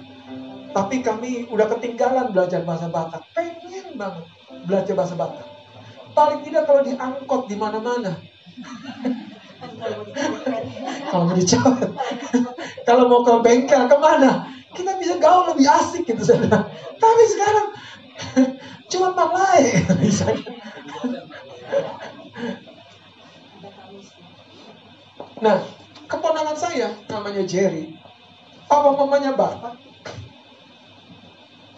Tapi kami udah ketinggalan belajar bahasa Batak. Pengen banget belajar bahasa Batak. Paling tidak kalau diangkut di mana-mana. kalau mau dicoret. kalau mau ke bengkel ke mana? Kita bisa gaul lebih asik gitu saudara. Tapi sekarang cuma malai. Nah, keponakan saya namanya Jerry. Papa mamanya Batak.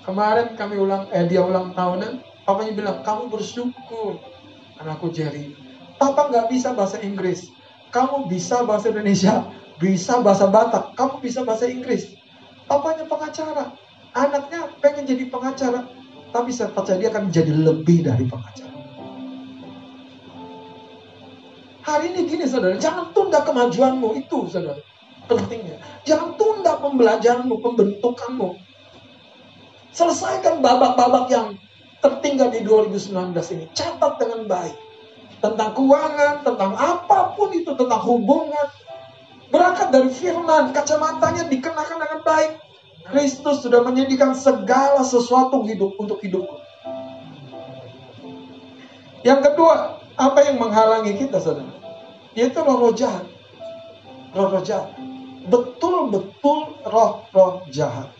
Kemarin kami ulang, eh dia ulang tahunan, papanya bilang, kamu bersyukur. Anakku Jerry. Papa nggak bisa bahasa Inggris. Kamu bisa bahasa Indonesia, bisa bahasa Batak, kamu bisa bahasa Inggris. Papanya pengacara. Anaknya pengen jadi pengacara. Tapi saya percaya dia akan menjadi lebih dari pengacara. Hari ini gini saudara, jangan tunda kemajuanmu itu saudara. Pentingnya. Jangan tunda pembelajaranmu, pembentukanmu. Selesaikan babak-babak yang tertinggal di 2019 ini. Catat dengan baik. Tentang keuangan, tentang apa pun itu, tentang hubungan. Berangkat dari firman, kacamatanya dikenakan dengan baik. Kristus sudah menyediakan segala sesuatu hidup untuk hidupku. Yang kedua, apa yang menghalangi kita, saudara? Yaitu roh-roh jahat. Roh-roh jahat. Betul-betul roh-roh jahat.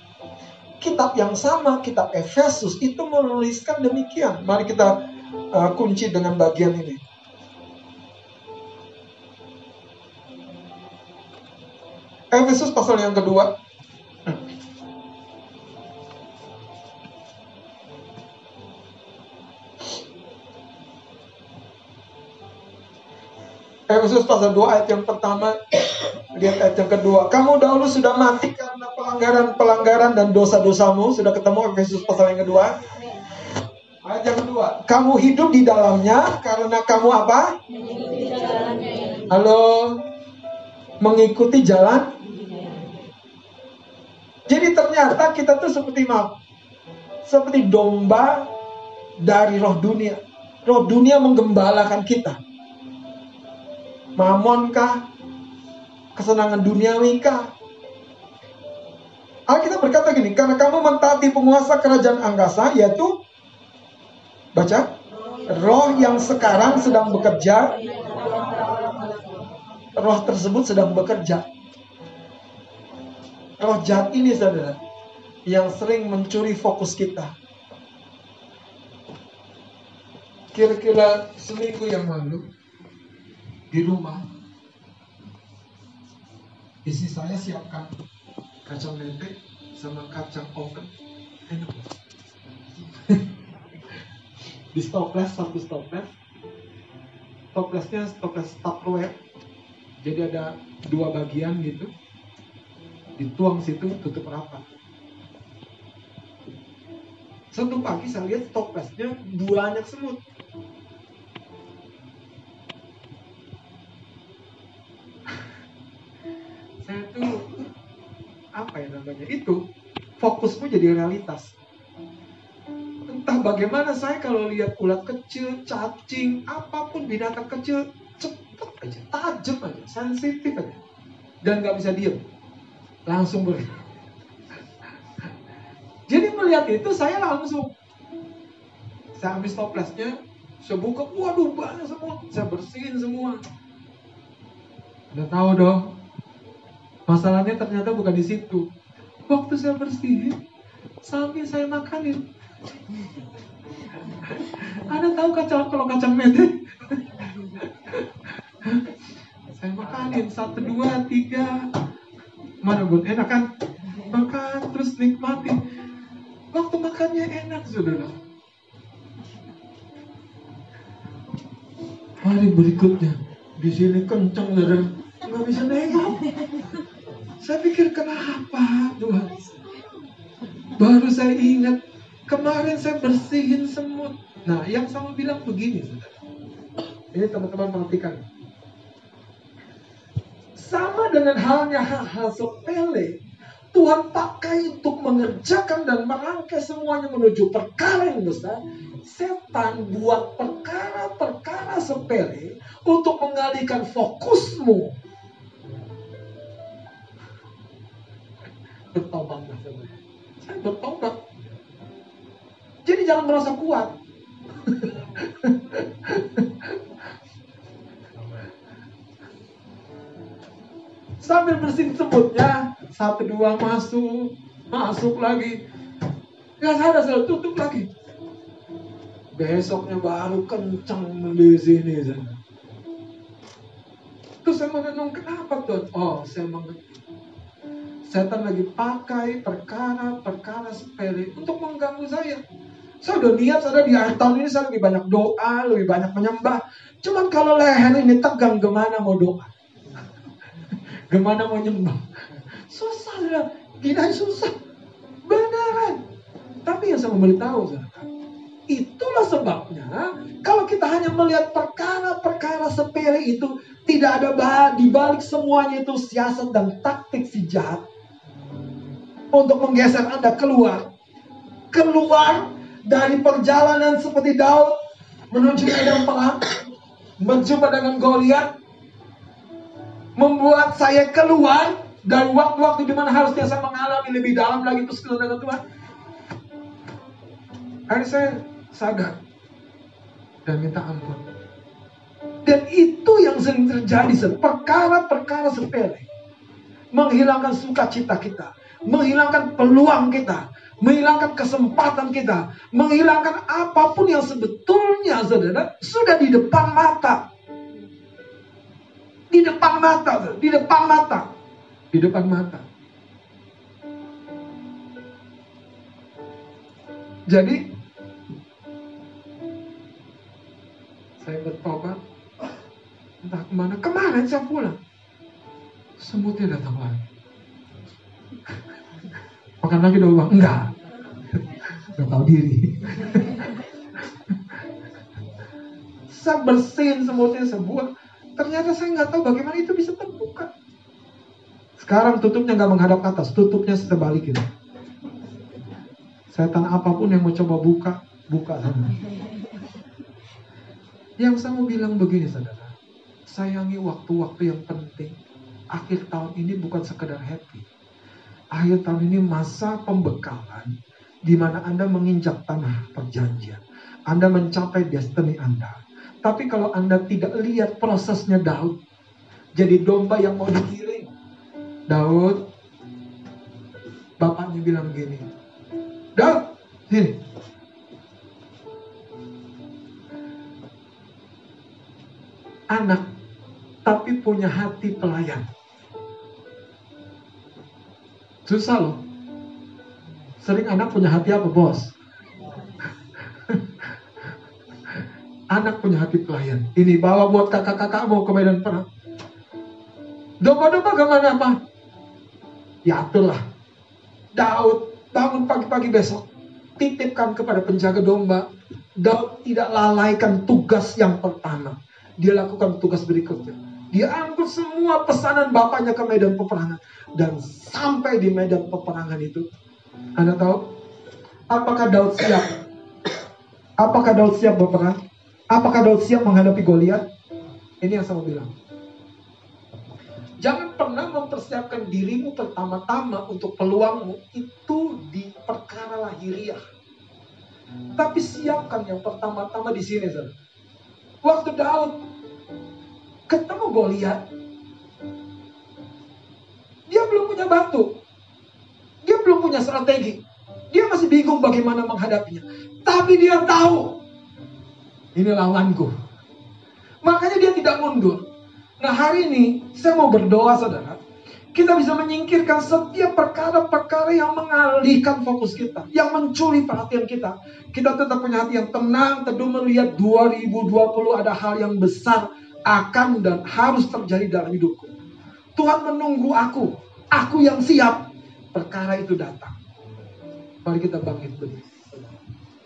Kitab yang sama, kitab Efesus itu menuliskan demikian. Mari kita uh, kunci dengan bagian ini. Efesus pasal yang kedua, Efesus pasal 2 ayat yang pertama. Lihat ayat yang kedua. Kamu dahulu sudah mati karena pelanggaran-pelanggaran dan dosa-dosamu. Sudah ketemu Efesus pasal yang kedua. Ayat yang kedua. Kamu hidup di dalamnya karena kamu apa? Halo? Mengikuti jalan? Jadi ternyata kita tuh seperti maaf Seperti domba dari roh dunia. Roh dunia menggembalakan kita Mamon kah? Kesenangan duniawi kah? Alkitab berkata gini, karena kamu mentaati penguasa kerajaan angkasa, yaitu baca, roh yang sekarang sedang bekerja, roh tersebut sedang bekerja. Roh jahat ini saudara, yang sering mencuri fokus kita. Kira-kira seminggu yang lalu, di rumah. Isi saya siapkan kacang lele sama kacang oven. Enak. Di stoples satu stoples stoplesnya stoples tupperware. Jadi ada dua bagian gitu. Dituang situ tutup rapat. Satu pagi saya lihat stoplesnya banyak semut saya tuh apa ya namanya? Itu fokusmu jadi realitas. Entah bagaimana saya kalau lihat ulat kecil cacing apa pun binatang kecil cepet aja tajam aja sensitif aja. Dan nggak bisa diem. Langsung ber jadi melihat itu saya langsung saya ambil stoplesnya saya buka waduh banyak semua. Saya bersihin semua. Udah tahu dong Masalahnya ternyata bukan di situ. Waktu saya bersihin, sambil saya makanin. Ada tahu kacang kalau kacang mete? saya makanin satu dua tiga. Mana buat enak kan? Makan terus nikmati. Waktu makannya enak saudara. Hari berikutnya di sini kencang saudara, nggak bisa nengok. Saya pikir kenapa Tuhan? Baru saya ingat kemarin saya bersihin semut. Nah, yang sama bilang begini, saudara. Ini teman-teman perhatikan. Sama dengan halnya hal-hal sepele, Tuhan pakai untuk mengerjakan dan merangkai semuanya menuju perkara yang besar. Setan buat perkara-perkara sepele untuk mengalihkan fokusmu. Bertobatlah Saya bertobat. Jadi jangan merasa kuat. Sambil bersihin semutnya, satu dua masuk, masuk lagi. Gak sadar, saya tutup lagi. Besoknya baru kencang di sini. Terus saya mengenung kenapa tuh? Oh, saya mengerti. Setan lagi pakai perkara-perkara sepele untuk mengganggu saya. Saya udah niat, saya di akhir tahun ini saya lebih banyak doa, lebih banyak menyembah. Cuman kalau leher ini tegang, gimana mau doa? Gimana mau nyembah? Susah, lah. Gila susah. Beneran. Tapi yang saya mau beritahu, saudara, itulah sebabnya kalau kita hanya melihat perkara-perkara sepele itu tidak ada di balik semuanya itu siasat dan taktik si jahat untuk menggeser Anda keluar. Keluar dari perjalanan seperti Daud menuju medan perang, berjumpa dengan Goliat, membuat saya keluar dari waktu-waktu di mana harusnya saya mengalami lebih dalam lagi persekutuan dengan Tuhan. Akhirnya saya sadar dan minta ampun. Dan itu yang sering terjadi, perkara-perkara sepele. Menghilangkan sukacita kita, menghilangkan peluang kita, menghilangkan kesempatan kita, menghilangkan apa pun yang sebetulnya saudara sudah di depan mata. Di depan mata, di depan mata, di depan mata. Jadi saya bertobat entah ke mana kemarin saya pulang semutnya datang lagi makan lagi dong bang. Enggak. Gak tahu diri. Saya bersihin semutnya sebuah. Ternyata saya nggak tahu bagaimana itu bisa terbuka. Sekarang tutupnya nggak menghadap atas tutupnya sebalik gitu setan apa pun yang mau coba buka buka sana. Yang saya mau bilang begini saudara, sayangi waktu-waktu yang penting. Akhir tahun ini bukan sekedar happy. Akhir tahun ini masa pembekalan di mana Anda menginjak tanah perjanjian. Anda mencapai destiny Anda. Tapi kalau Anda tidak lihat prosesnya Daud, jadi domba yang mau digiring. Daud, bapaknya bilang gini, Daud, sini, anak tapi punya hati pelayan. Susah loh. Sering anak punya hati apa bos? anak punya hati pelayan. Ini bawa buat kakak-kakak mau ke medan perang. Domba-domba gimana apa? Ya itulah. Daud bangun pagi-pagi besok. Titipkan kepada penjaga domba. Daud tidak lalaikan tugas yang pertama dia lakukan tugas berikutnya. Dia angkut semua pesanan bapaknya ke medan peperangan. Dan sampai di medan peperangan itu. Anda tahu? Apakah Daud siap? Apakah Daud siap berperang? Apakah Daud siap menghadapi Goliat? Ini yang saya mau bilang. Jangan pernah mempersiapkan dirimu pertama-tama untuk peluangmu itu di perkara lahiriah. Tapi siapkan yang pertama-tama di sini, saudara. Waktu Daud ketemu Goliat, Dia belum punya batu. Dia belum punya strategi. Dia masih bingung bagaimana menghadapinya. Tapi dia tahu. Ini lawanku. Makanya dia tidak mundur. Nah hari ini saya mau berdoa saudara. Kita bisa menyingkirkan setiap perkara-perkara yang mengalihkan fokus kita. Yang mencuri perhatian kita. Kita tetap punya hati yang tenang, teduh melihat 2020 ada hal yang besar akan dan harus terjadi dalam hidupku. Tuhan menunggu aku. Aku yang siap. Perkara itu datang. Mari kita bangkit berdiri.